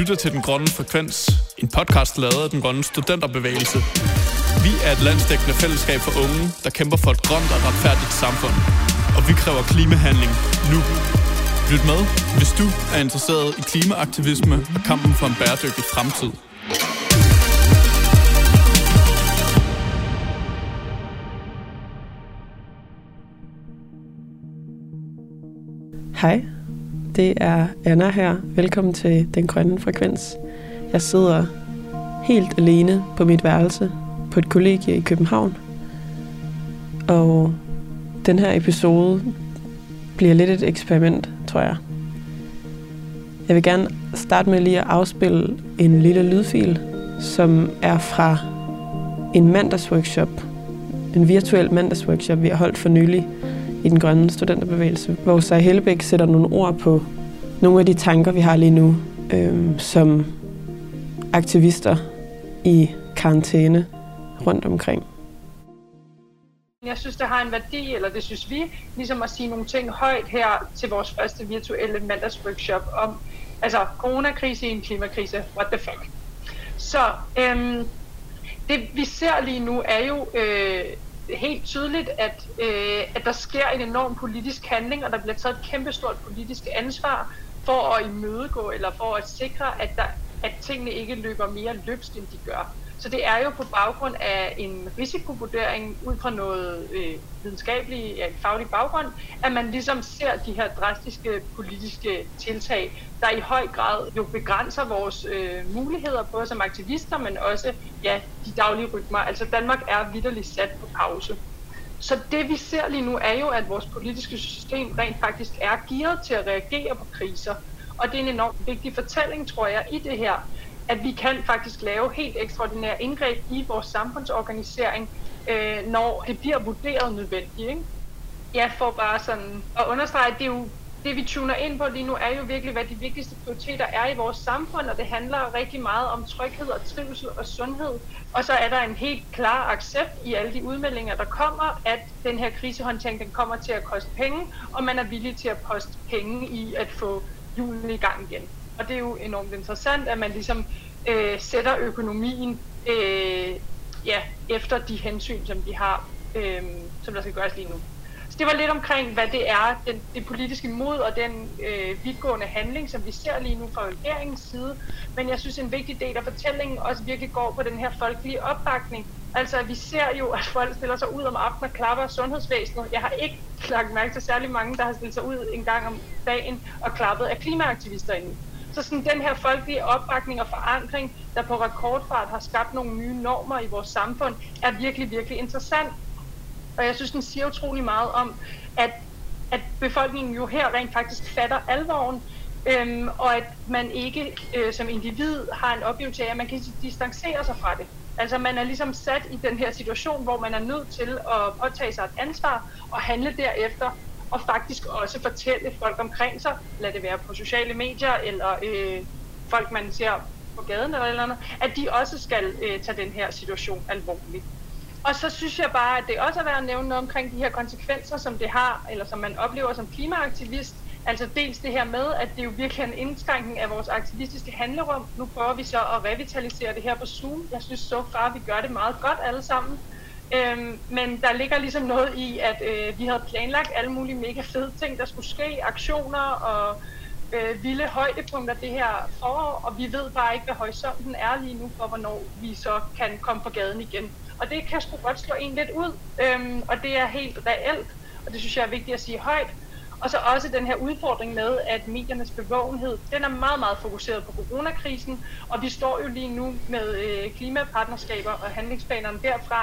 lytter til Den Grønne Frekvens, en podcast lavet af Den Grønne Studenterbevægelse. Vi er et landsdækkende fællesskab for unge, der kæmper for et grønt og retfærdigt samfund. Og vi kræver klimahandling nu. Lyt med, hvis du er interesseret i klimaaktivisme og kampen for en bæredygtig fremtid. Hej, det er Anna her. Velkommen til Den Grønne Frekvens. Jeg sidder helt alene på mit værelse på et kollegie i København. Og den her episode bliver lidt et eksperiment, tror jeg. Jeg vil gerne starte med lige at afspille en lille lydfil, som er fra en mandagsworkshop. En virtuel mandagsworkshop, vi har holdt for nylig i den grønne studenterbevægelse, hvor Sej Hellebæk sætter nogle ord på nogle af de tanker, vi har lige nu, øhm, som aktivister i karantæne rundt omkring. Jeg synes, det har en værdi, eller det synes vi, ligesom at sige nogle ting højt her til vores første virtuelle mandagsworkshop om, altså coronakrise i en klimakrise, what the fuck. Så øhm, det vi ser lige nu er jo øh, helt tydeligt, at, øh, at der sker en enorm politisk handling, og der bliver taget et kæmpestort politisk ansvar for at imødegå, eller for at sikre, at, der, at tingene ikke løber mere løbst, end de gør. Så det er jo på baggrund af en risikovurdering ud fra noget øh, videnskabelig, ja, faglig baggrund, at man ligesom ser de her drastiske politiske tiltag, der i høj grad jo begrænser vores øh, muligheder, både som aktivister, men også ja, de daglige rytmer. Altså Danmark er vidderligt sat på pause. Så det vi ser lige nu er jo, at vores politiske system rent faktisk er gearet til at reagere på kriser. Og det er en enormt vigtig fortælling, tror jeg, i det her, at vi kan faktisk lave helt ekstraordinære indgreb i vores samfundsorganisering, øh, når det bliver vurderet nødvendigt. Ikke? Ja, for bare sådan at understrege, at det er jo det vi tuner ind på lige nu er jo virkelig, hvad de vigtigste prioriteter er i vores samfund, og det handler rigtig meget om tryghed og trivsel og sundhed. Og så er der en helt klar accept i alle de udmeldinger, der kommer, at den her krisehåndtering den kommer til at koste penge, og man er villig til at poste penge i at få julen i gang igen. Og det er jo enormt interessant, at man ligesom øh, sætter økonomien øh, ja, efter de hensyn, som de har, øh, som der skal gøres lige nu. Det var lidt omkring, hvad det er, den, det politiske mod og den øh, vidtgående handling, som vi ser lige nu fra regeringens side. Men jeg synes, en vigtig del af fortællingen også virkelig går på den her folkelige opbakning. Altså, vi ser jo, at folk stiller sig ud om aftenen og klapper sundhedsvæsenet. Jeg har ikke lagt mærke til særlig mange, der har stillet sig ud en gang om dagen og klappet af klimaaktivister endnu. Så sådan den her folkelige opbakning og forankring, der på rekordfart har skabt nogle nye normer i vores samfund, er virkelig, virkelig interessant. Og jeg synes, den siger utrolig meget om, at, at befolkningen jo her rent faktisk fatter alvoren, øhm, og at man ikke øh, som individ har en oplevelse af, at man kan distancere sig fra det. Altså man er ligesom sat i den her situation, hvor man er nødt til at påtage sig et ansvar og handle derefter, og faktisk også fortælle folk omkring sig, lad det være på sociale medier eller øh, folk, man ser på gaden eller eller andet, at de også skal øh, tage den her situation alvorligt. Og så synes jeg bare, at det også er værd at nævne noget omkring de her konsekvenser, som det har, eller som man oplever som klimaaktivist. Altså dels det her med, at det er jo virkelig en indskrænkning af vores aktivistiske handlerum. Nu prøver vi så at revitalisere det her på Zoom. Jeg synes så far, vi gør det meget godt alle sammen. Øhm, men der ligger ligesom noget i, at øh, vi havde planlagt alle mulige mega fede ting, der skulle ske, aktioner og øh, vilde højdepunkter det her forår, og vi ved bare ikke, hvad horisonten er lige nu for, hvornår vi så kan komme på gaden igen. Og det kan sgu godt slå en lidt ud, øhm, og det er helt reelt, og det synes jeg er vigtigt at sige højt. Og så også den her udfordring med, at mediernes bevågenhed, den er meget, meget fokuseret på coronakrisen, og vi står jo lige nu med øh, klimapartnerskaber og handlingsplanerne derfra,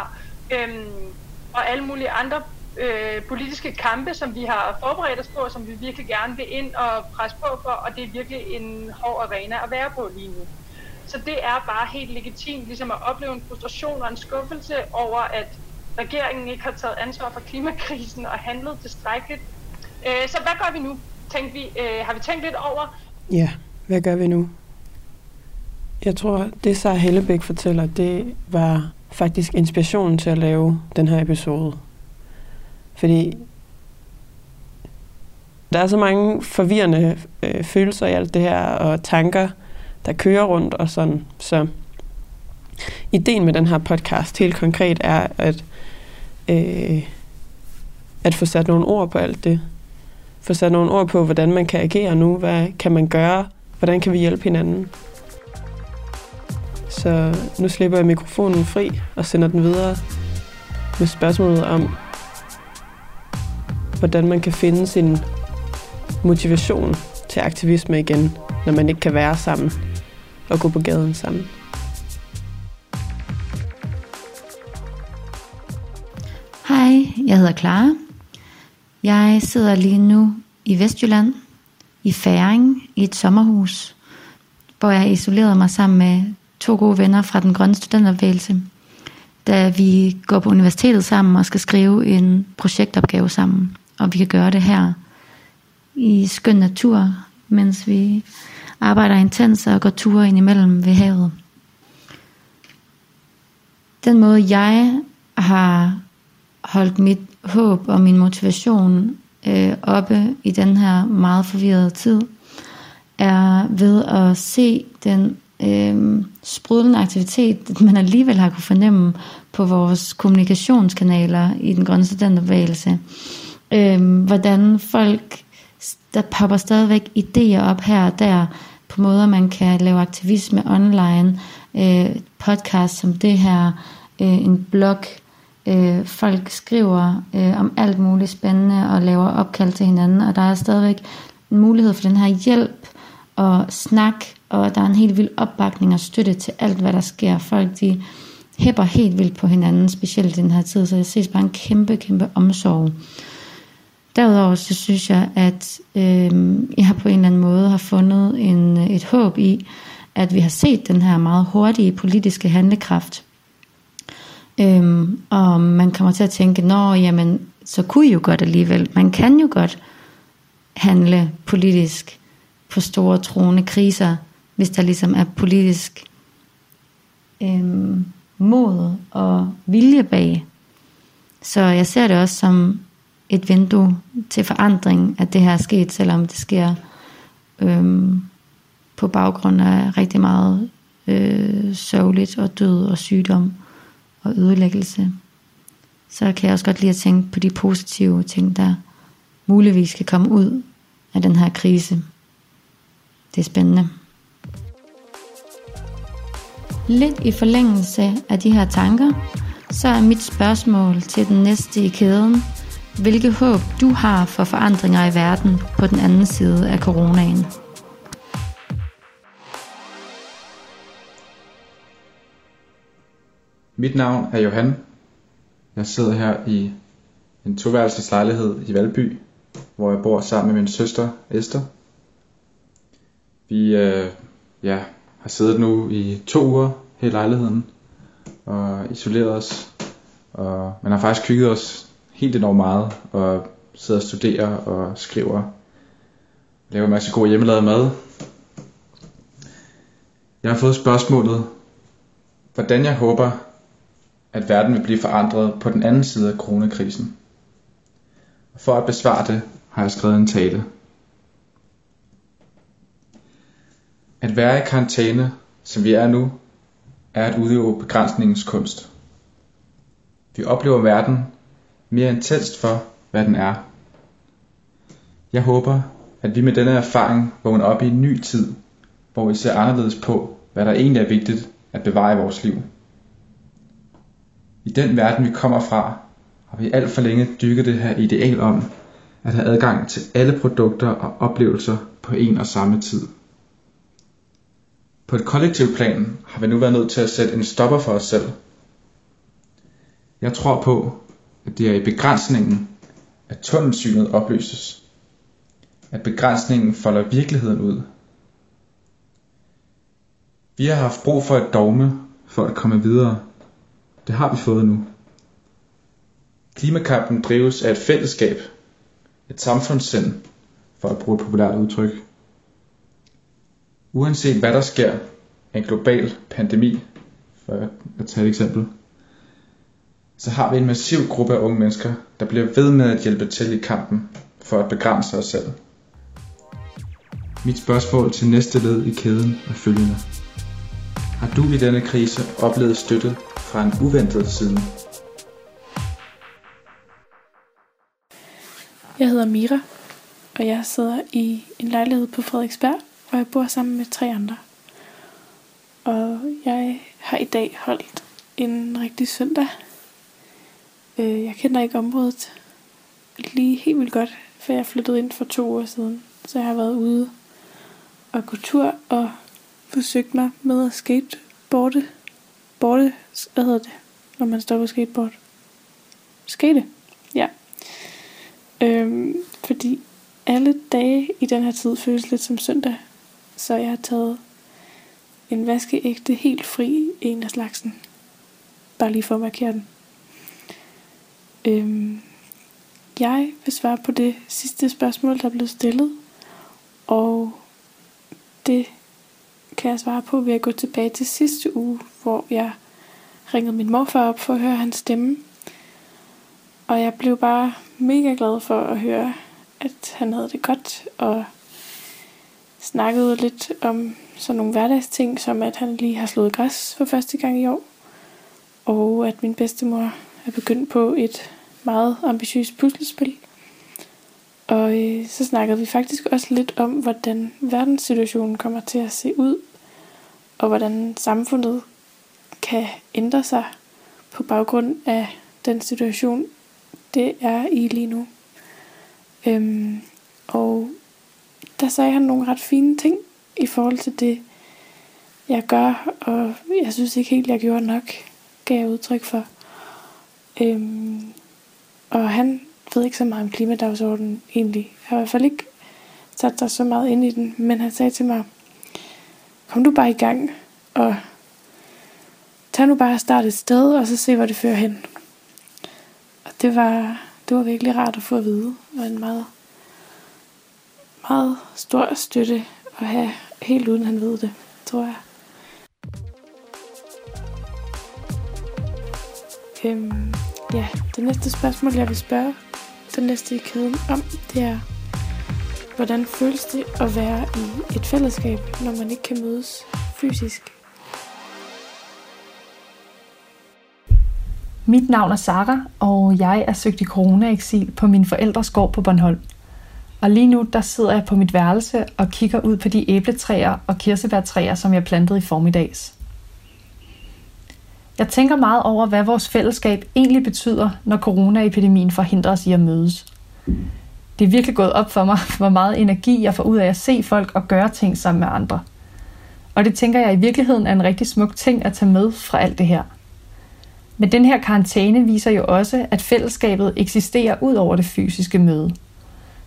øhm, og alle mulige andre øh, politiske kampe, som vi har forberedt os på, som vi virkelig gerne vil ind og presse på for, og det er virkelig en hård arena at være på lige nu. Så det er bare helt legitimt ligesom at opleve en frustration og en skuffelse over, at regeringen ikke har taget ansvar for klimakrisen og handlet tilstrækkeligt. Øh, så hvad gør vi nu? Tænkte vi, øh, har vi tænkt lidt over? Ja, hvad gør vi nu? Jeg tror, det Sarah Hellebæk fortæller, det var faktisk inspirationen til at lave den her episode. Fordi der er så mange forvirrende øh, følelser i alt det her, og tanker, der kører rundt og sådan. Så ideen med den her podcast helt konkret er at, øh, at få sat nogle ord på alt det. Få sat nogle ord på, hvordan man kan agere nu. Hvad kan man gøre? Hvordan kan vi hjælpe hinanden? Så nu slipper jeg mikrofonen fri og sender den videre med spørgsmålet om, hvordan man kan finde sin motivation til aktivisme igen, når man ikke kan være sammen og gå på gaden sammen. Hej, jeg hedder Clara. Jeg sidder lige nu i Vestjylland, i Færing, i et sommerhus, hvor jeg isolerede isoleret mig sammen med to gode venner fra den grønne studenterbevægelse, da vi går på universitetet sammen og skal skrive en projektopgave sammen. Og vi kan gøre det her i skøn natur, mens vi arbejder intens og går ture ind imellem ved havet. Den måde jeg har holdt mit håb og min motivation øh, oppe i den her meget forvirrede tid, er ved at se den øh, sprudlende aktivitet, man alligevel har kunne fornemme på vores kommunikationskanaler i den grønne studenterbevægelse. Øh, hvordan folk, der popper stadigvæk idéer op her og der, på måder man kan lave aktivisme online, øh, podcast som det her, øh, en blog, øh, folk skriver øh, om alt muligt spændende og laver opkald til hinanden, og der er stadigvæk en mulighed for den her hjælp og snak, og der er en helt vild opbakning og støtte til alt, hvad der sker. Folk, de hæpper helt vildt på hinanden, specielt i den her tid, så jeg ses bare en kæmpe, kæmpe omsorg. Derudover så synes jeg, at øh, jeg på en eller anden måde har fundet en, øh, et håb i, at vi har set den her meget hurtige politiske handlekraft. Øhm, og man kommer til at tænke, nå jamen, så kunne I jo godt alligevel. Man kan jo godt handle politisk på store troende kriser, hvis der ligesom er politisk øhm, mod og vilje bag. Så jeg ser det også som et vindue til forandring, at det her er sket, selvom det sker øhm, på baggrund af rigtig meget øh, sørgeligt og død og sygdom og ødelæggelse. Så kan jeg også godt lide at tænke på de positive ting, der muligvis kan komme ud af den her krise. Det er spændende. Lidt i forlængelse af de her tanker, så er mit spørgsmål til den næste i kæden, hvilke håb du har for forandringer i verden på den anden side af coronaen. Mit navn er Johan. Jeg sidder her i en toværelseslejlighed i Valby, hvor jeg bor sammen med min søster Esther. Vi øh, ja, har siddet nu i to uger her i lejligheden og isoleret os. Og man har faktisk kigget os helt enormt meget og sidder og studerer og skriver. Laver en masse god hjemmelavet mad. Jeg har fået spørgsmålet, hvordan jeg håber, at verden vil blive forandret på den anden side af coronakrisen. Og for at besvare det, har jeg skrevet en tale. At være i karantæne, som vi er nu, er at udøve begrænsningens kunst. Vi oplever verden mere intenst for, hvad den er. Jeg håber, at vi med denne erfaring vågner op i en ny tid, hvor vi ser anderledes på, hvad der egentlig er vigtigt at bevare i vores liv. I den verden vi kommer fra, har vi alt for længe dykket det her ideal om at have adgang til alle produkter og oplevelser på en og samme tid. På et kollektivt plan har vi nu været nødt til at sætte en stopper for os selv. Jeg tror på, at det er i begrænsningen, at tunnelsynet opløses. At begrænsningen folder virkeligheden ud. Vi har haft brug for et dogme for at komme videre. Det har vi fået nu. Klimakampen drives af et fællesskab, et samfundssind, for at bruge et populært udtryk. Uanset hvad der sker, en global pandemi, for at tage et eksempel, så har vi en massiv gruppe af unge mennesker, der bliver ved med at hjælpe til i kampen for at begrænse os selv. Mit spørgsmål til næste led i kæden er følgende. Har du i denne krise oplevet støtte fra en uventet side? Jeg hedder Mira, og jeg sidder i en lejlighed på Frederiksberg, hvor jeg bor sammen med tre andre. Og jeg har i dag holdt en rigtig søndag. Øh, jeg kender ikke området lige helt vildt godt, for jeg flyttede ind for to år siden. Så jeg har været ude og gå tur og forsøgt mig med at skateboarde. Borte, hvad hedder det, når man står på skateboard? Skate, ja. Øhm, fordi alle dage i den her tid føles lidt som søndag. Så jeg har taget en vaskeægte helt fri en af slagsen. Bare lige for at markere den. Øhm, jeg vil svare på det sidste spørgsmål, der blev stillet. Og det kan jeg svare på ved at gå tilbage til sidste uge, hvor jeg ringede min morfar op for at høre hans stemme. Og jeg blev bare mega glad for at høre, at han havde det godt, og snakkede lidt om sådan nogle hverdagsting, som at han lige har slået græs for første gang i år, og at min bedstemor er begyndt på et meget ambitiøst puslespil. Og øh, så snakkede vi faktisk også lidt om, hvordan verdenssituationen kommer til at se ud, og hvordan samfundet kan ændre sig på baggrund af den situation, det er i lige nu. Øhm, og der sagde han nogle ret fine ting i forhold til det, jeg gør, og jeg synes ikke helt, jeg gjorde nok, gav jeg udtryk for. Øhm, og han ved ikke så meget om klimadagsordenen egentlig. Jeg har i hvert fald ikke sat sig så meget ind i den, men han sagde til mig, kom du bare i gang, og tag nu bare og start et sted, og så se, hvor det fører hen. Og det var, det var virkelig rart at få at vide, og en meget, meget stor støtte at have, helt uden han ved det, tror jeg. Øhm, ja, det næste spørgsmål, jeg vil spørge den næste i kæden om, det er, hvordan føles det at være i et fællesskab, når man ikke kan mødes fysisk? Mit navn er Sara, og jeg er søgt i corona-eksil på min forældres gård på Bornholm. Og lige nu der sidder jeg på mit værelse og kigger ud på de æbletræer og kirsebærtræer, som jeg plantede i formiddags. Jeg tænker meget over, hvad vores fællesskab egentlig betyder, når coronaepidemien forhindrer os i at mødes. Det er virkelig gået op for mig, hvor meget energi jeg får ud af at se folk og gøre ting sammen med andre. Og det tænker jeg i virkeligheden er en rigtig smuk ting at tage med fra alt det her. Men den her karantæne viser jo også, at fællesskabet eksisterer ud over det fysiske møde.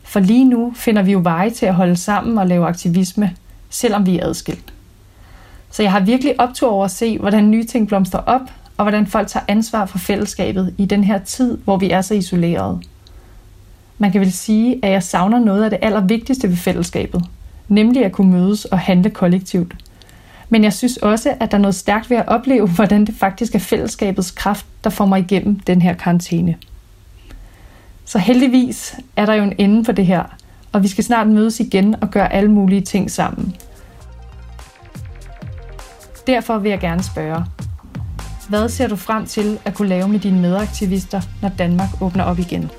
For lige nu finder vi jo veje til at holde sammen og lave aktivisme, selvom vi er adskilt. Så jeg har virkelig optur over at se, hvordan nye ting blomstrer op, og hvordan folk tager ansvar for fællesskabet i den her tid, hvor vi er så isolerede. Man kan vel sige, at jeg savner noget af det allervigtigste ved fællesskabet, nemlig at kunne mødes og handle kollektivt. Men jeg synes også, at der er noget stærkt ved at opleve, hvordan det faktisk er fællesskabets kraft, der får mig igennem den her karantæne. Så heldigvis er der jo en ende på det her, og vi skal snart mødes igen og gøre alle mulige ting sammen. Derfor vil jeg gerne spørge, hvad ser du frem til at kunne lave med dine medaktivister, når Danmark åbner op igen?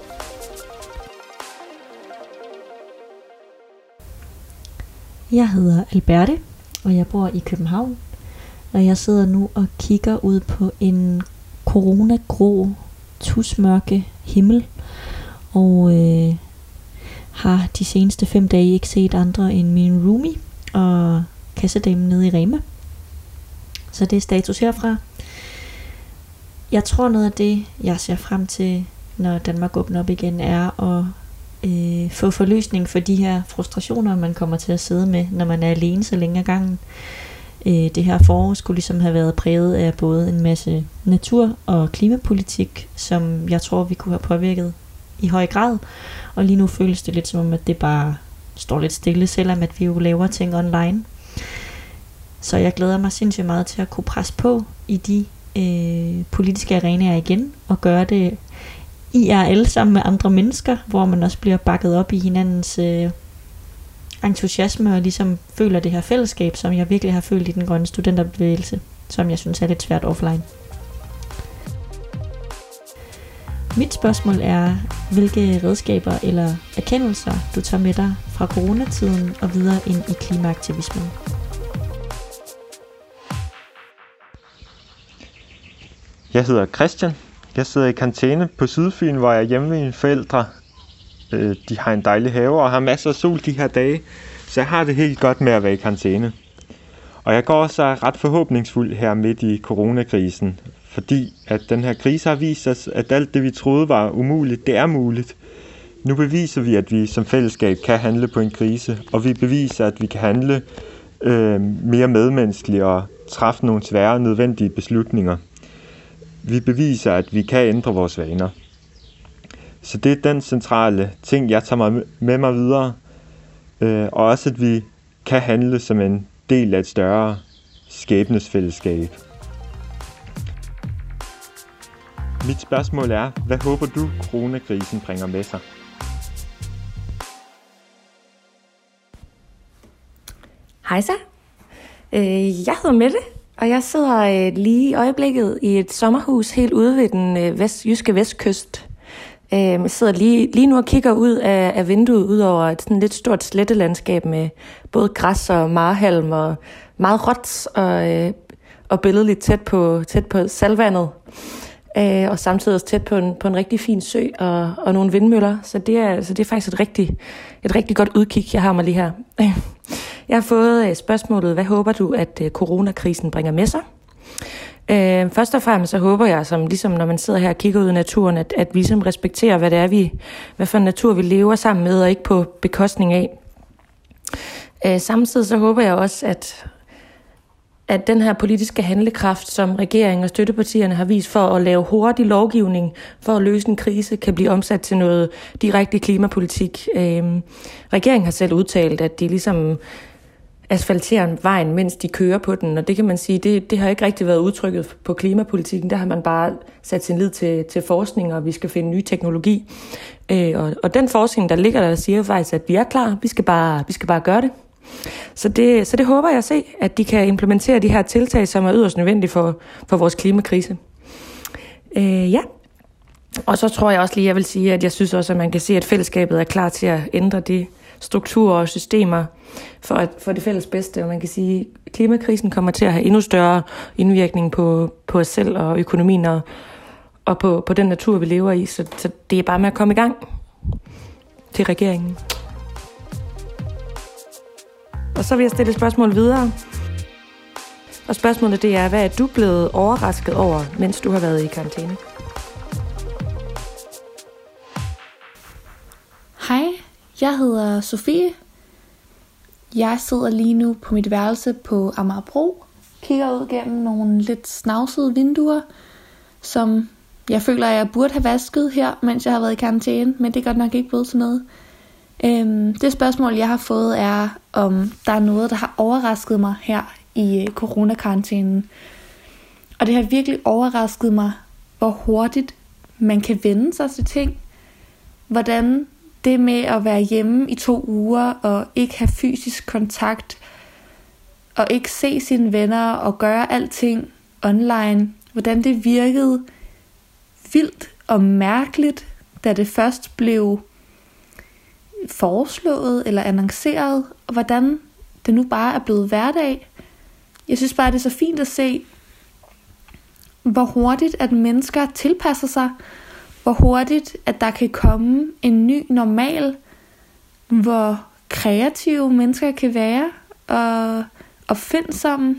Jeg hedder Alberte, og jeg bor i København. Og jeg sidder nu og kigger ud på en coronagrå, tusmørke himmel. Og øh, har de seneste fem dage ikke set andre end min roomie og kassedamen nede i Rema. Så det er status herfra. Jeg tror noget af det, jeg ser frem til, når Danmark åbner op igen, er at øh, få forløsning for de her frustrationer, man kommer til at sidde med, når man er alene så længe ad gangen. Øh, det her forår skulle ligesom have været præget af både en masse natur- og klimapolitik, som jeg tror, vi kunne have påvirket i høj grad. Og lige nu føles det lidt som om, at det bare står lidt stille, selvom at vi jo laver ting online. Så jeg glæder mig sindssygt meget til at kunne presse på i de øh, politiske arenaer igen, og gøre det IRL sammen med andre mennesker, hvor man også bliver bakket op i hinandens øh, entusiasme og ligesom føler det her fællesskab, som jeg virkelig har følt i den grønne studenterbevægelse, som jeg synes er lidt svært offline. Mit spørgsmål er, hvilke redskaber eller erkendelser du tager med dig fra coronatiden og videre ind i klimaaktivismen. Jeg hedder Christian. Jeg sidder i karantæne på Sydfyn, hvor jeg er hjemme med mine forældre. Øh, de har en dejlig have og har masser af sol de her dage, så jeg har det helt godt med at være i karantæne. Og jeg går også ret forhåbningsfuld her midt i coronakrisen, fordi at den her krise har vist os, at alt det vi troede var umuligt, det er muligt. Nu beviser vi, at vi som fællesskab kan handle på en krise, og vi beviser, at vi kan handle øh, mere medmenneskeligt og træffe nogle svære nødvendige beslutninger. Vi beviser, at vi kan ændre vores vaner. Så det er den centrale ting, jeg tager mig med mig videre. Øh, og også, at vi kan handle som en del af et større skæbnesfællesskab. Mit spørgsmål er, hvad håber du, coronakrisen bringer med sig? Hej så. Øh, jeg hedder Mette, og jeg sidder øh, lige i øjeblikket i et sommerhus helt ude ved den øh, vest, jyske vestkyst. Øhm, jeg sidder lige, lige nu og kigger ud af, af vinduet ud over et sådan lidt stort slettelandskab med både græs og marhalm og meget råt og, øh, og billedligt tæt på, tæt på salvandet øh, og samtidig også tæt på en, på en rigtig fin sø og, og nogle vindmøller. Så det, er, så det er faktisk et rigtig, et rigtig godt udkig, jeg har mig lige her. Jeg har fået øh, spørgsmålet, hvad håber du, at øh, coronakrisen bringer med sig? Øh, først og fremmest så håber jeg, som ligesom når man sidder her og kigger ud i naturen, at, at vi ligesom respekterer, hvad det er, vi, hvad for en natur vi lever sammen med, og ikke på bekostning af. Øh, samtidig så håber jeg også, at, at den her politiske handlekraft, som regeringen og støttepartierne har vist for at lave hurtig lovgivning for at løse en krise, kan blive omsat til noget direkte klimapolitik. Øh, regeringen har selv udtalt, at de ligesom asfaltere vejen, mens de kører på den, og det kan man sige, det, det har ikke rigtig været udtrykket på klimapolitikken. Der har man bare sat sin lid til, til forskning, og vi skal finde ny teknologi. Øh, og, og den forskning, der ligger der, siger faktisk, at vi er klar, vi skal bare, vi skal bare gøre det. Så det, så det håber jeg at se, at de kan implementere de her tiltag, som er yderst nødvendige for, for vores klimakrise. Øh, ja. Og så tror jeg også lige, jeg vil sige, at jeg synes også, at man kan se, at fællesskabet er klar til at ændre det strukturer og systemer for, at, for det fælles bedste. Og man kan sige, at klimakrisen kommer til at have endnu større indvirkning på, på os selv og økonomien og, og på, på den natur, vi lever i. Så, så det er bare med at komme i gang til regeringen. Og så vil jeg stille et spørgsmål videre. Og spørgsmålet det er, hvad er du blevet overrasket over, mens du har været i karantæne? Hej, jeg hedder Sofie. Jeg sidder lige nu på mit værelse på Amagerbro, kigger ud gennem nogle lidt snavsede vinduer, som jeg føler, jeg burde have vasket her, mens jeg har været i karantæne, men det er godt nok ikke blevet til noget. Øhm, det spørgsmål, jeg har fået, er, om der er noget, der har overrasket mig her i øh, coronakarantænen. Og det har virkelig overrasket mig, hvor hurtigt man kan vende sig til ting. Hvordan det med at være hjemme i to uger og ikke have fysisk kontakt og ikke se sine venner og gøre alting online, hvordan det virkede vildt og mærkeligt, da det først blev foreslået eller annonceret, og hvordan det nu bare er blevet hverdag. Jeg synes bare, det er så fint at se, hvor hurtigt at mennesker tilpasser sig, hvor hurtigt at der kan komme en ny normal, hvor kreative mennesker kan være og opfindsomme.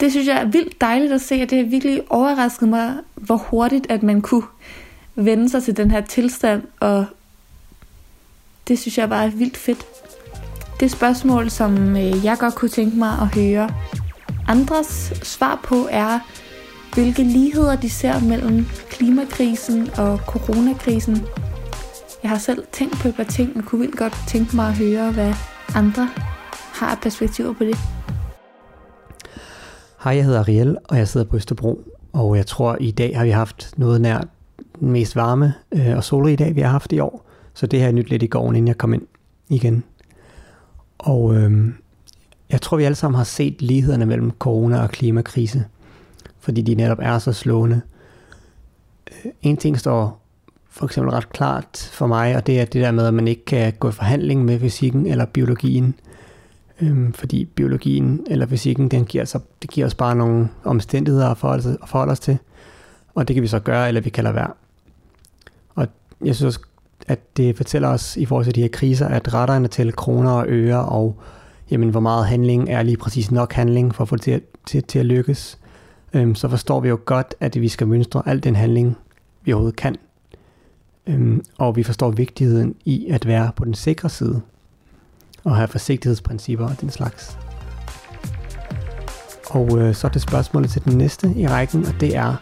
Det synes jeg er vildt dejligt at se, og det har virkelig overrasket mig, hvor hurtigt at man kunne vende sig til den her tilstand og det synes jeg bare er vildt fedt. Det spørgsmål, som øh, jeg godt kunne tænke mig at høre andres svar på, er, hvilke ligheder de ser mellem klimakrisen og coronakrisen. Jeg har selv tænkt på et par ting, og kunne vildt godt tænke mig at høre, hvad andre har perspektiver på det. Hej, jeg hedder Ariel, og jeg sidder på Østerbro. Og jeg tror, i dag har vi haft noget nær den mest varme øh, og solrige dag, vi har haft i år. Så det har jeg nyt lidt i går, inden jeg kom ind. igen. Og øhm, jeg tror, vi alle sammen har set lighederne mellem corona og klimakrise, fordi de netop er så slående. Øh, en ting står for eksempel ret klart for mig, og det er det der med, at man ikke kan gå i forhandling med fysikken eller biologien, øhm, fordi biologien eller fysikken, den giver, så, det giver os bare nogle omstændigheder at forholde, at forholde os til, og det kan vi så gøre, eller vi kan lade være. Og jeg synes at det fortæller os i forhold til de her kriser, at retterne til kroner og øre, og jamen, hvor meget handling er lige præcis nok handling for at få det til, til, til at lykkes, øhm, så forstår vi jo godt, at vi skal mønstre al den handling, vi overhovedet kan. Øhm, og vi forstår vigtigheden i at være på den sikre side, og have forsigtighedsprincipper og den slags. Og øh, så er det spørgsmålet til den næste i rækken, og det er,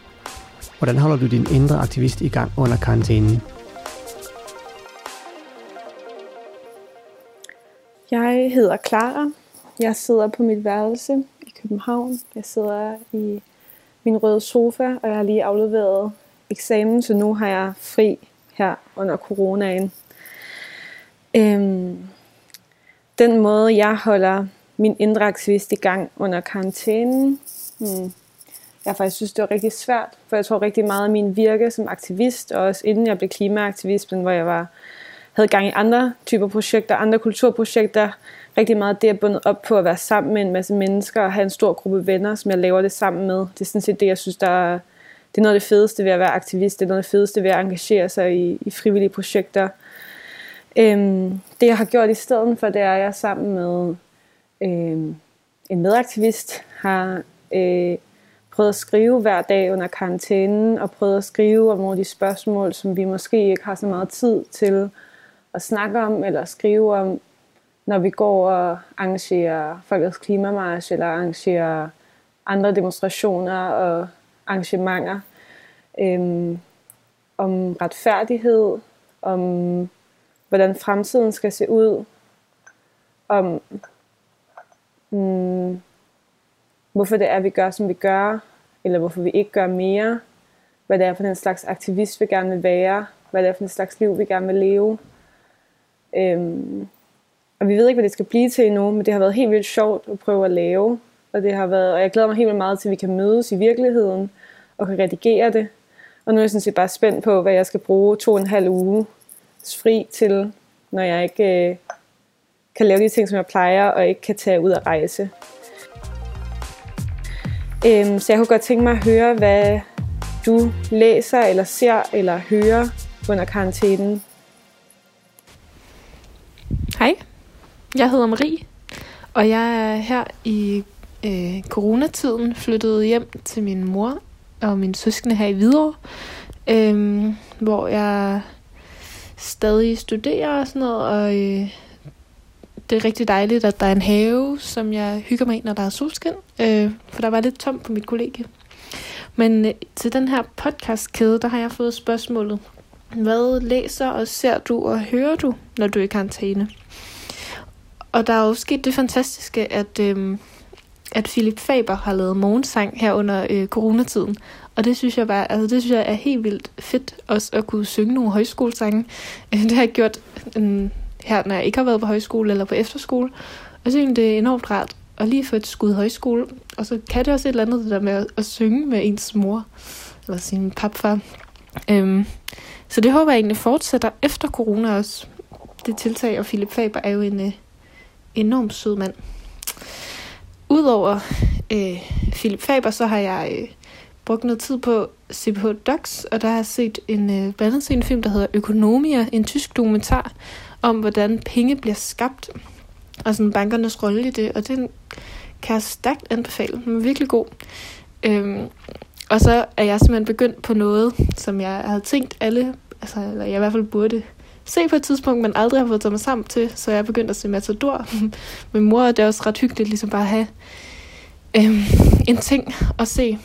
hvordan holder du din indre aktivist i gang under karantænen? Jeg hedder Clara. Jeg sidder på mit værelse i København. Jeg sidder i min røde sofa, og jeg har lige afleveret eksamen, så nu har jeg fri her under coronaen. Øhm, den måde, jeg holder min indre aktivist i gang under karantænen, hmm, jeg faktisk synes, det var rigtig svært, for jeg tror rigtig meget af min virke som aktivist, og også inden jeg blev klimaaktivist, men hvor jeg var, havde gang i andre typer projekter, andre kulturprojekter, rigtig meget det er bundet op på at være sammen med en masse mennesker og have en stor gruppe venner, som jeg laver det sammen med. Det er sådan set det, jeg synes, der er, det er noget af det fedeste ved at være aktivist. Det er noget af det fedeste ved at engagere sig i, i frivillige projekter. Øhm, det jeg har gjort i stedet for, det er, at jeg sammen med øhm, en medaktivist har øh, prøvet at skrive hver dag under karantænen, og prøvet at skrive om nogle af de spørgsmål, som vi måske ikke har så meget tid til at snakke om, eller skrive om, når vi går og arrangerer Folkets Klimamarsch, eller arrangerer andre demonstrationer og arrangementer. Øhm, om retfærdighed, om hvordan fremtiden skal se ud, om mm, hvorfor det er, vi gør, som vi gør, eller hvorfor vi ikke gør mere, hvad det er for en slags aktivist, vi gerne vil være, hvad det er for en slags liv, vi gerne vil leve. Øhm, og vi ved ikke, hvad det skal blive til endnu, men det har været helt vildt sjovt at prøve at lave. Og, det har været, og jeg glæder mig helt vildt meget til, at vi kan mødes i virkeligheden og kan redigere det. Og nu er jeg sådan set bare spændt på, hvad jeg skal bruge to og en halv uge fri til, når jeg ikke øh, kan lave de ting, som jeg plejer, og ikke kan tage ud og rejse. Øhm, så jeg kunne godt tænke mig at høre, hvad du læser, eller ser, eller hører under karantænen. Hej, jeg hedder Marie, og jeg er her i øh, coronatiden flyttet hjem til min mor og mine søskende her i Hvidovre, øh, hvor jeg stadig studerer og sådan noget, og øh, det er rigtig dejligt, at der er en have, som jeg hygger mig i, når der er solskin, øh, for der var lidt tomt på mit kollegie. Men øh, til den her podcastkæde, der har jeg fået spørgsmålet, hvad læser og ser du og hører du, når du er i karantæne? Og der er jo sket det fantastiske, at, øh, at Philip Faber har lavet morgensang her under øh, coronatiden. Og det synes jeg bare, altså det synes jeg er helt vildt fedt også at kunne synge nogle højskolesange. Det har jeg gjort øh, her, når jeg ikke har været på højskole eller på efterskole. Og så synes det er enormt rart at lige få et skud højskole. Og så kan det også et eller andet det der med at, at synge med ens mor eller sin papfar. Øhm, så det håber jeg egentlig fortsætter efter corona også. Det tiltag, og Philip Faber er jo en øh, enormt sød mand. Udover øh, Philip Faber, så har jeg øh, brugt noget tid på CPH Docs, og der har jeg set en, øh, blandt andet set en film, der hedder Økonomia, en tysk dokumentar om, hvordan penge bliver skabt, og sådan bankernes rolle i det, og den kan jeg stærkt anbefale. Den er virkelig god. Øhm, og så er jeg simpelthen begyndt på noget, som jeg havde tænkt alle, altså eller jeg i hvert fald burde se på et tidspunkt, men aldrig har fået taget mig sammen til, så jeg er begyndt at se Matador med mor, og det er også ret hyggeligt ligesom bare at have øh, en ting at se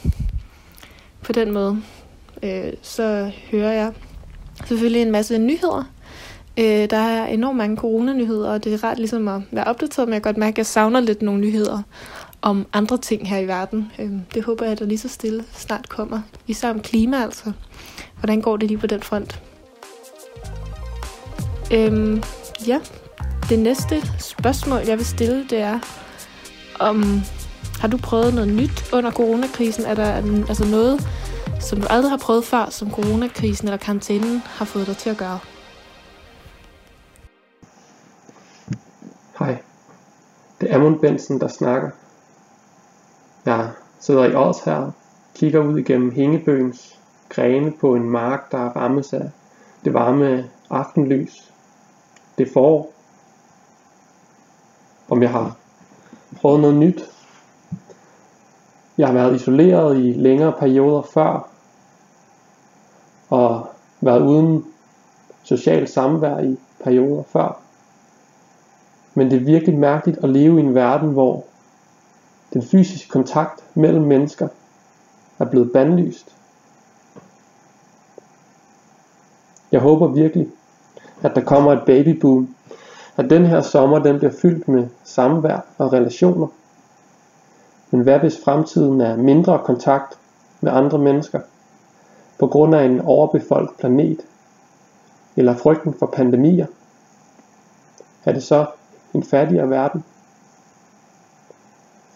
på den måde. Øh, så hører jeg selvfølgelig en masse nyheder. Øh, der er enormt mange coronanyheder, og det er rart ligesom at være opdateret, men jeg kan godt mærke, at jeg savner lidt nogle nyheder om andre ting her i verden. Øh, det håber jeg, at der lige så stille snart kommer. Især om klima altså. Hvordan går det lige på den front? Øhm, ja, det næste spørgsmål, jeg vil stille, det er, om har du prøvet noget nyt under coronakrisen? Er der altså noget, som du aldrig har prøvet før, som coronakrisen eller karantænen har fået dig til at gøre? Hej, det er Amund Bensen, der snakker. Jeg sidder i Års her, kigger ud igennem hængebøgens grene på en mark, der rammes af det varme aftenlys. Det forår. Om jeg har prøvet noget nyt. Jeg har været isoleret i længere perioder før, og været uden social samvær i perioder før. Men det er virkelig mærkeligt at leve i en verden, hvor den fysiske kontakt mellem mennesker er blevet bandlyst. Jeg håber virkelig, at der kommer et babyboom, at den her sommer den bliver fyldt med samvær og relationer. Men hvad hvis fremtiden er mindre kontakt med andre mennesker på grund af en overbefolket planet eller frygten for pandemier? Er det så en fattigere verden?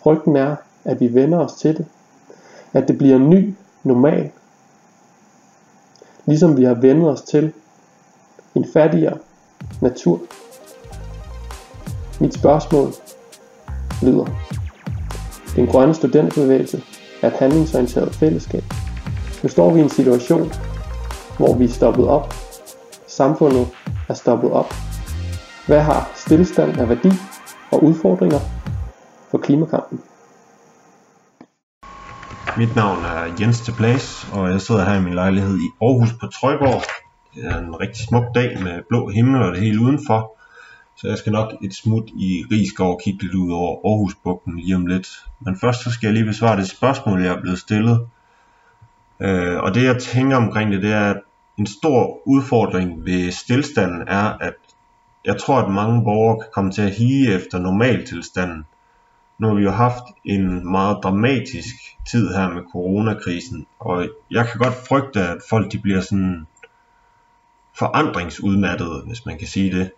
Frygten er, at vi vender os til det. At det bliver en ny normal. Ligesom vi har vendet os til en fattigere natur. Mit spørgsmål lyder. Den grønne studentbevægelse er et handlingsorienteret fællesskab. Nu står vi i en situation, hvor vi er stoppet op. Samfundet er stoppet op. Hvad har stillestand af værdi og udfordringer for klimakampen? Mit navn er Jens til og jeg sidder her i min lejlighed i Aarhus på Trøjborg. Det er en rigtig smuk dag med blå himmel og det hele udenfor. Så jeg skal nok et smut i Rigskov og kigge lidt ud over Aarhusbugten lige om lidt. Men først så skal jeg lige besvare det spørgsmål, jeg er blevet stillet. Øh, og det jeg tænker omkring det, det er, at en stor udfordring ved stillstanden er, at jeg tror, at mange borgere kan komme til at hige efter normaltilstanden. Nu har vi jo haft en meget dramatisk tid her med coronakrisen, og jeg kan godt frygte, at folk de bliver sådan forandringsudmattede, hvis man kan sige det.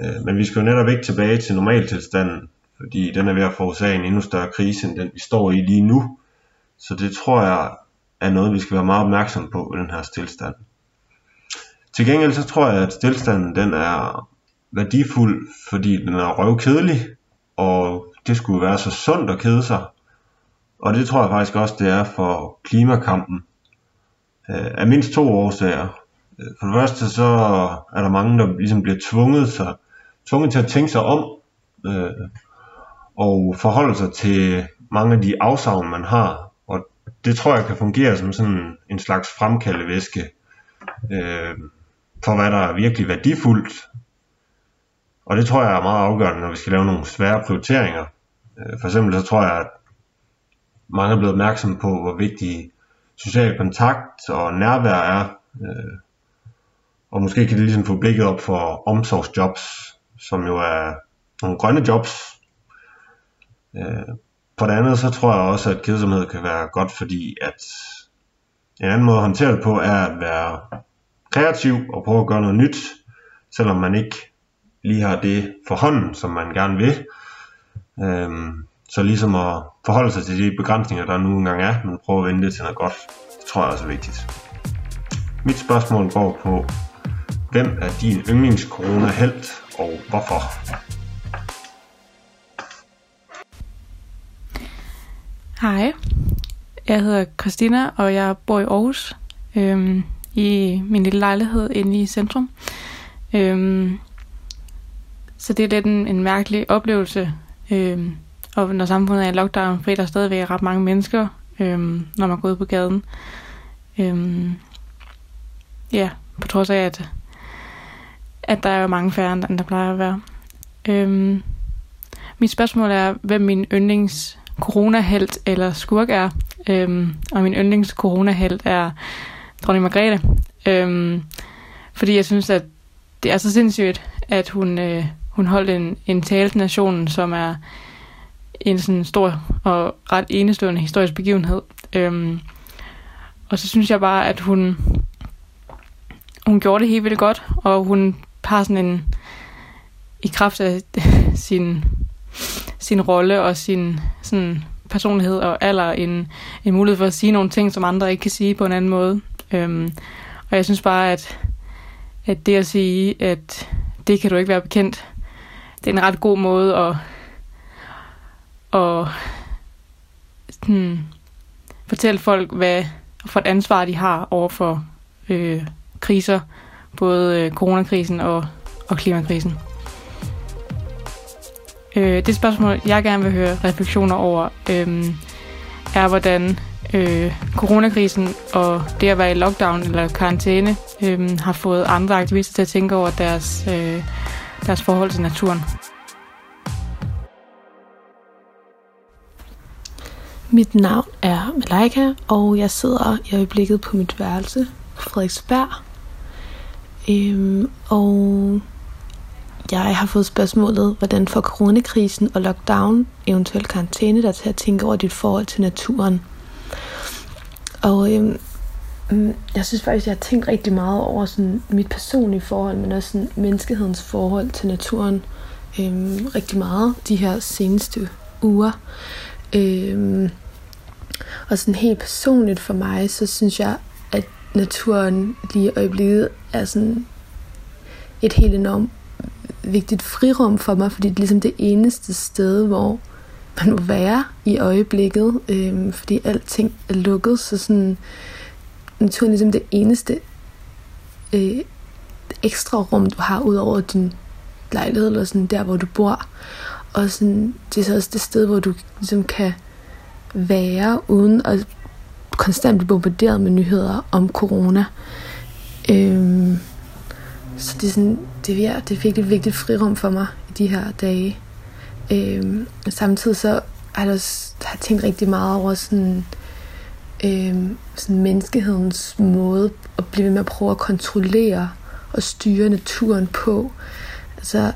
Øh, men vi skal jo netop ikke tilbage til normaltilstanden, fordi den er ved at forårsage en endnu større krise, end den vi står i lige nu. Så det tror jeg er noget, vi skal være meget opmærksom på i den her stillstand. Til gengæld så tror jeg, at stillstanden den er værdifuld, fordi den er røvkedelig, og det skulle være så sundt at kede sig. Og det tror jeg faktisk også, det er for klimakampen. Øh, af mindst to årsager. Øh, for det første så er der mange, der ligesom bliver tvunget, så, tvunget til at tænke sig om, øh, og forholde sig til mange af de afsavn, man har. Og det tror jeg kan fungere som sådan en slags fremkaldevæske øh, for hvad der er virkelig værdifuldt. Og det tror jeg er meget afgørende, når vi skal lave nogle svære prioriteringer. Øh, for eksempel så tror jeg, at mange er blevet opmærksomme på, hvor vigtig social kontakt og nærvær er. Øh, og måske kan det ligesom få blikket op for omsorgsjobs, som jo er nogle grønne jobs. Øh, på det andet, så tror jeg også, at kedsomhed kan være godt, fordi at en anden måde at håndtere det på, er at være kreativ og prøve at gøre noget nyt, selvom man ikke lige har det for hånden, som man gerne vil. Øhm, så ligesom at forholde sig til de begrænsninger, der nu engang er, men prøve at vende det til noget godt. Det tror jeg også er vigtigt. Mit spørgsmål går på, hvem er din yndlings corona helt og hvorfor? Hej, jeg hedder Christina, og jeg bor i Aarhus, øhm, i min lille lejlighed inde i centrum. Øhm, så det er lidt en, en mærkelig oplevelse, øhm, og når samfundet er i lockdown, fordi der stadigvæk er ret mange mennesker, øhm, når man går ud på gaden. Øhm, ja, på trods af, at, at der er mange færre, end der plejer at være. Øhm, mit spørgsmål er, hvem min yndlings coronahelt eller skurk er. Øhm, og min yndlings coronahelt er dronning Margrethe. Øhm, fordi jeg synes, at det er så sindssygt, at hun, øh, hun holdt en, en tale til nationen, som er en sådan stor og ret enestående historisk begivenhed. Øhm, og så synes jeg bare, at hun, hun gjorde det helt vildt godt, og hun har sådan en, i kraft af sin, sin rolle og sin sådan, personlighed og alder en, en mulighed for at sige nogle ting, som andre ikke kan sige på en anden måde. Øhm, og jeg synes bare, at, at det at sige, at det kan du ikke være bekendt, det er en ret god måde at, at sådan, fortælle folk, hvad for et ansvar de har over for øh, kriser, både øh, coronakrisen og, og klimakrisen. Øh, det spørgsmål, jeg gerne vil høre refleksioner over, øh, er hvordan øh, coronakrisen og det at være i lockdown eller karantæne øh, har fået andre aktivister til at tænke over deres, øh, deres forhold til naturen. Mit navn er Malaika, og jeg sidder i øjeblikket på mit værelse på Frederiksberg. Øhm, og jeg har fået spørgsmålet, hvordan får coronakrisen og lockdown, eventuelt karantæne, der til at tænke over dit forhold til naturen. Og øhm, mm, jeg synes faktisk, jeg har tænkt rigtig meget over sådan mit personlige forhold, men også sådan menneskehedens forhold til naturen øhm, rigtig meget de her seneste uger. Øhm, og sådan helt personligt for mig, så synes jeg, naturen lige i øjeblikket er sådan et helt enormt vigtigt frirum for mig, fordi det er ligesom det eneste sted, hvor man må være i øjeblikket, øh, fordi alting er lukket, så sådan naturen er ligesom det eneste øh, ekstra rum, du har ud over din lejlighed, eller sådan der, hvor du bor. Og sådan, det er så også det sted, hvor du ligesom kan være, uden at konstant blive bombarderet med nyheder om corona. Øhm, så det er, sådan, det, er, det er virkelig vigtigt frirum for mig i de her dage. Øhm, samtidig så har jeg også har tænkt rigtig meget over sådan, øhm, sådan menneskehedens måde at blive ved med at prøve at kontrollere og styre naturen på. Altså,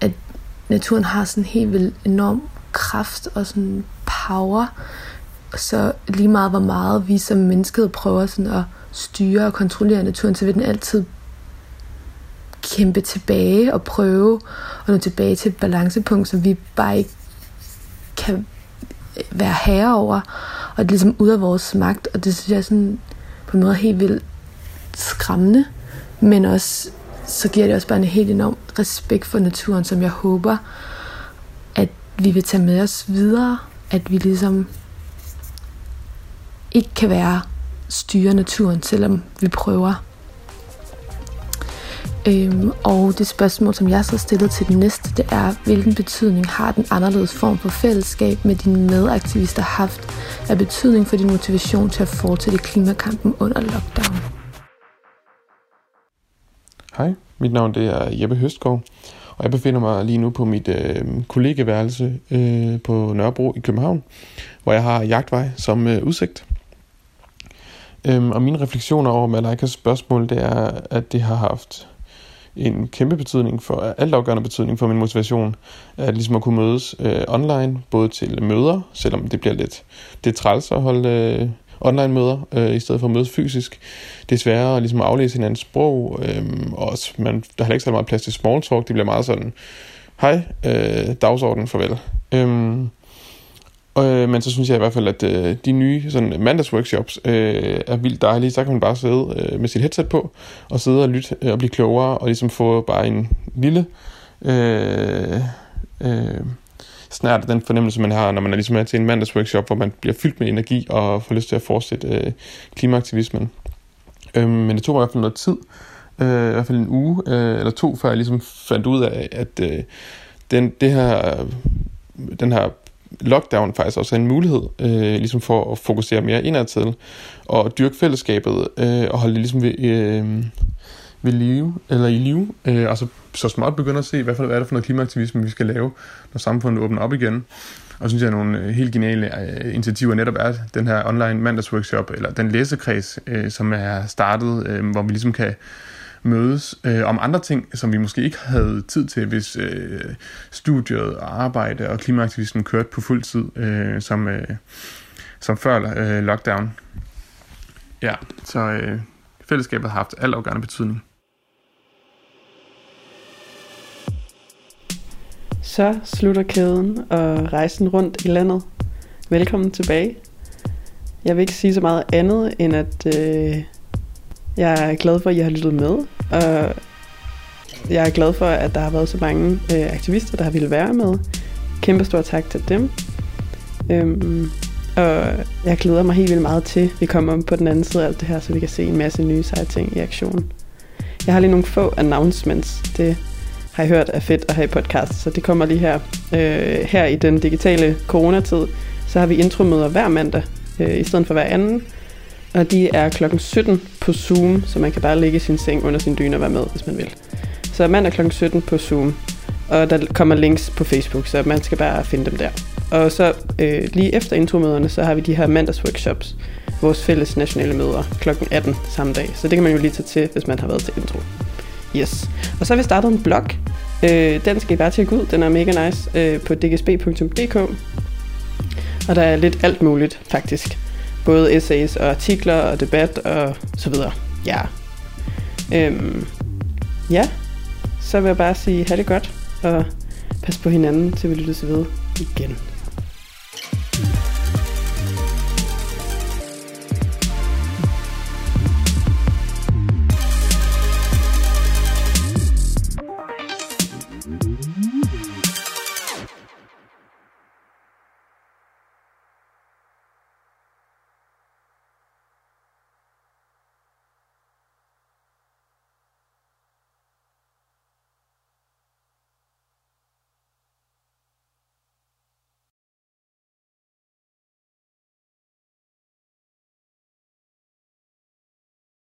at naturen har sådan helt vildt enorm kraft og sådan power. Så lige meget hvor meget vi som mennesket prøver sådan at styre og kontrollere naturen, så vil den altid kæmpe tilbage og prøve at nå tilbage til et balancepunkt, som vi bare ikke kan øh, være herre over. Og det er ligesom ud af vores magt, og det synes jeg er sådan på en måde helt vildt skræmmende, men også så giver det også bare en helt enorm respekt for naturen, som jeg håber, at vi vil tage med os videre, at vi ligesom ikke kan være styre naturen, selvom vi prøver. Øhm, og det spørgsmål, som jeg så stillet til den næste, det er, hvilken betydning har den anderledes form for fællesskab med dine medaktivister haft af betydning for din motivation til at fortsætte klimakampen under lockdown? Hej, mit navn det er Jeppe Høstgaard, og jeg befinder mig lige nu på mit øh, kollegeværelse øh, på Nørrebro i København, hvor jeg har jagtvej som øh, udsigt. Øhm, og mine refleksioner over Malaikas spørgsmål, det er, at det har haft en kæmpe betydning for, altafgørende betydning for min motivation, at ligesom at kunne mødes øh, online, både til møder, selvom det bliver lidt det er træls at holde øh, online møder, øh, i stedet for at mødes fysisk. Det er sværere at ligesom aflæse hinandens sprog, øh, og også, man, der er ikke så meget plads til small talk, det bliver meget sådan, hej, øh, dagsorden, farvel. Øh, Øh, men så synes jeg i hvert fald, at øh, de nye sådan, mandagsworkshops øh, er vildt dejlige. Så kan man bare sidde øh, med sit headset på, og sidde og lytte øh, og blive klogere, og ligesom få bare en lille øh, øh, snart den fornemmelse, man har, når man er ligesom er til en mandagsworkshop, hvor man bliver fyldt med energi og får lyst til at fortsætte øh, klimaaktivismen. Øh, men det tog mig i hvert fald noget tid, øh, i hvert fald en uge øh, eller to, før jeg ligesom fandt ud af, at øh, den, det her, den her lockdown faktisk også er en mulighed, øh, ligesom for at fokusere mere indadtil, og dyrke fællesskabet, øh, og holde det ligesom ved, øh, ved live, eller i live, øh, og så, så småt begynder at se, hvad, hvad er det for noget klimaaktivisme, vi skal lave, når samfundet åbner op igen. Og synes jeg, at nogle øh, helt geniale øh, initiativer netop er den her online mandagsworkshop, eller den læsekreds, øh, som er startet, øh, hvor vi ligesom kan mødes øh, om andre ting, som vi måske ikke havde tid til, hvis øh, studiet og arbejde og klimaaktivisten kørte på fuld tid, øh, som, øh, som før øh, lockdown. Ja, så øh, fællesskabet har haft altafgørende betydning. Så slutter kæden og rejsen rundt i landet. Velkommen tilbage. Jeg vil ikke sige så meget andet, end at øh, jeg er glad for, at I har lyttet med. Og jeg er glad for, at der har været så mange øh, aktivister, der har ville være med. Kæmpe stor tak til dem. Øhm, og jeg glæder mig helt vildt meget til, at vi kommer om på den anden side af alt det her, så vi kan se en masse nye seje ting i aktion. Jeg har lige nogle få announcements. Det har jeg hørt er fedt at have i podcast, så det kommer lige her. Øh, her i den digitale coronatid, så har vi intromøder hver mandag, øh, i stedet for hver anden. Og de er klokken 17 på Zoom, så man kan bare ligge i sin seng under sin dyne og være med, hvis man vil. Så mandag klokken 17 på Zoom. Og der kommer links på Facebook, så man skal bare finde dem der. Og så øh, lige efter intromøderne, så har vi de her mandagsworkshops, vores fælles nationale møder kl. 18 samme dag. Så det kan man jo lige tage til, hvis man har været til intro. Yes. Og så har vi startet en blog. Øh, den skal I bare tjekke ud. Den er mega nice øh, på dgsb.dk. Og der er lidt alt muligt, faktisk både essays og artikler og debat og så videre. Ja. Øhm, ja, så vil jeg bare sige, have det godt, og pas på hinanden, til vi lytter lyttes ved igen. thank you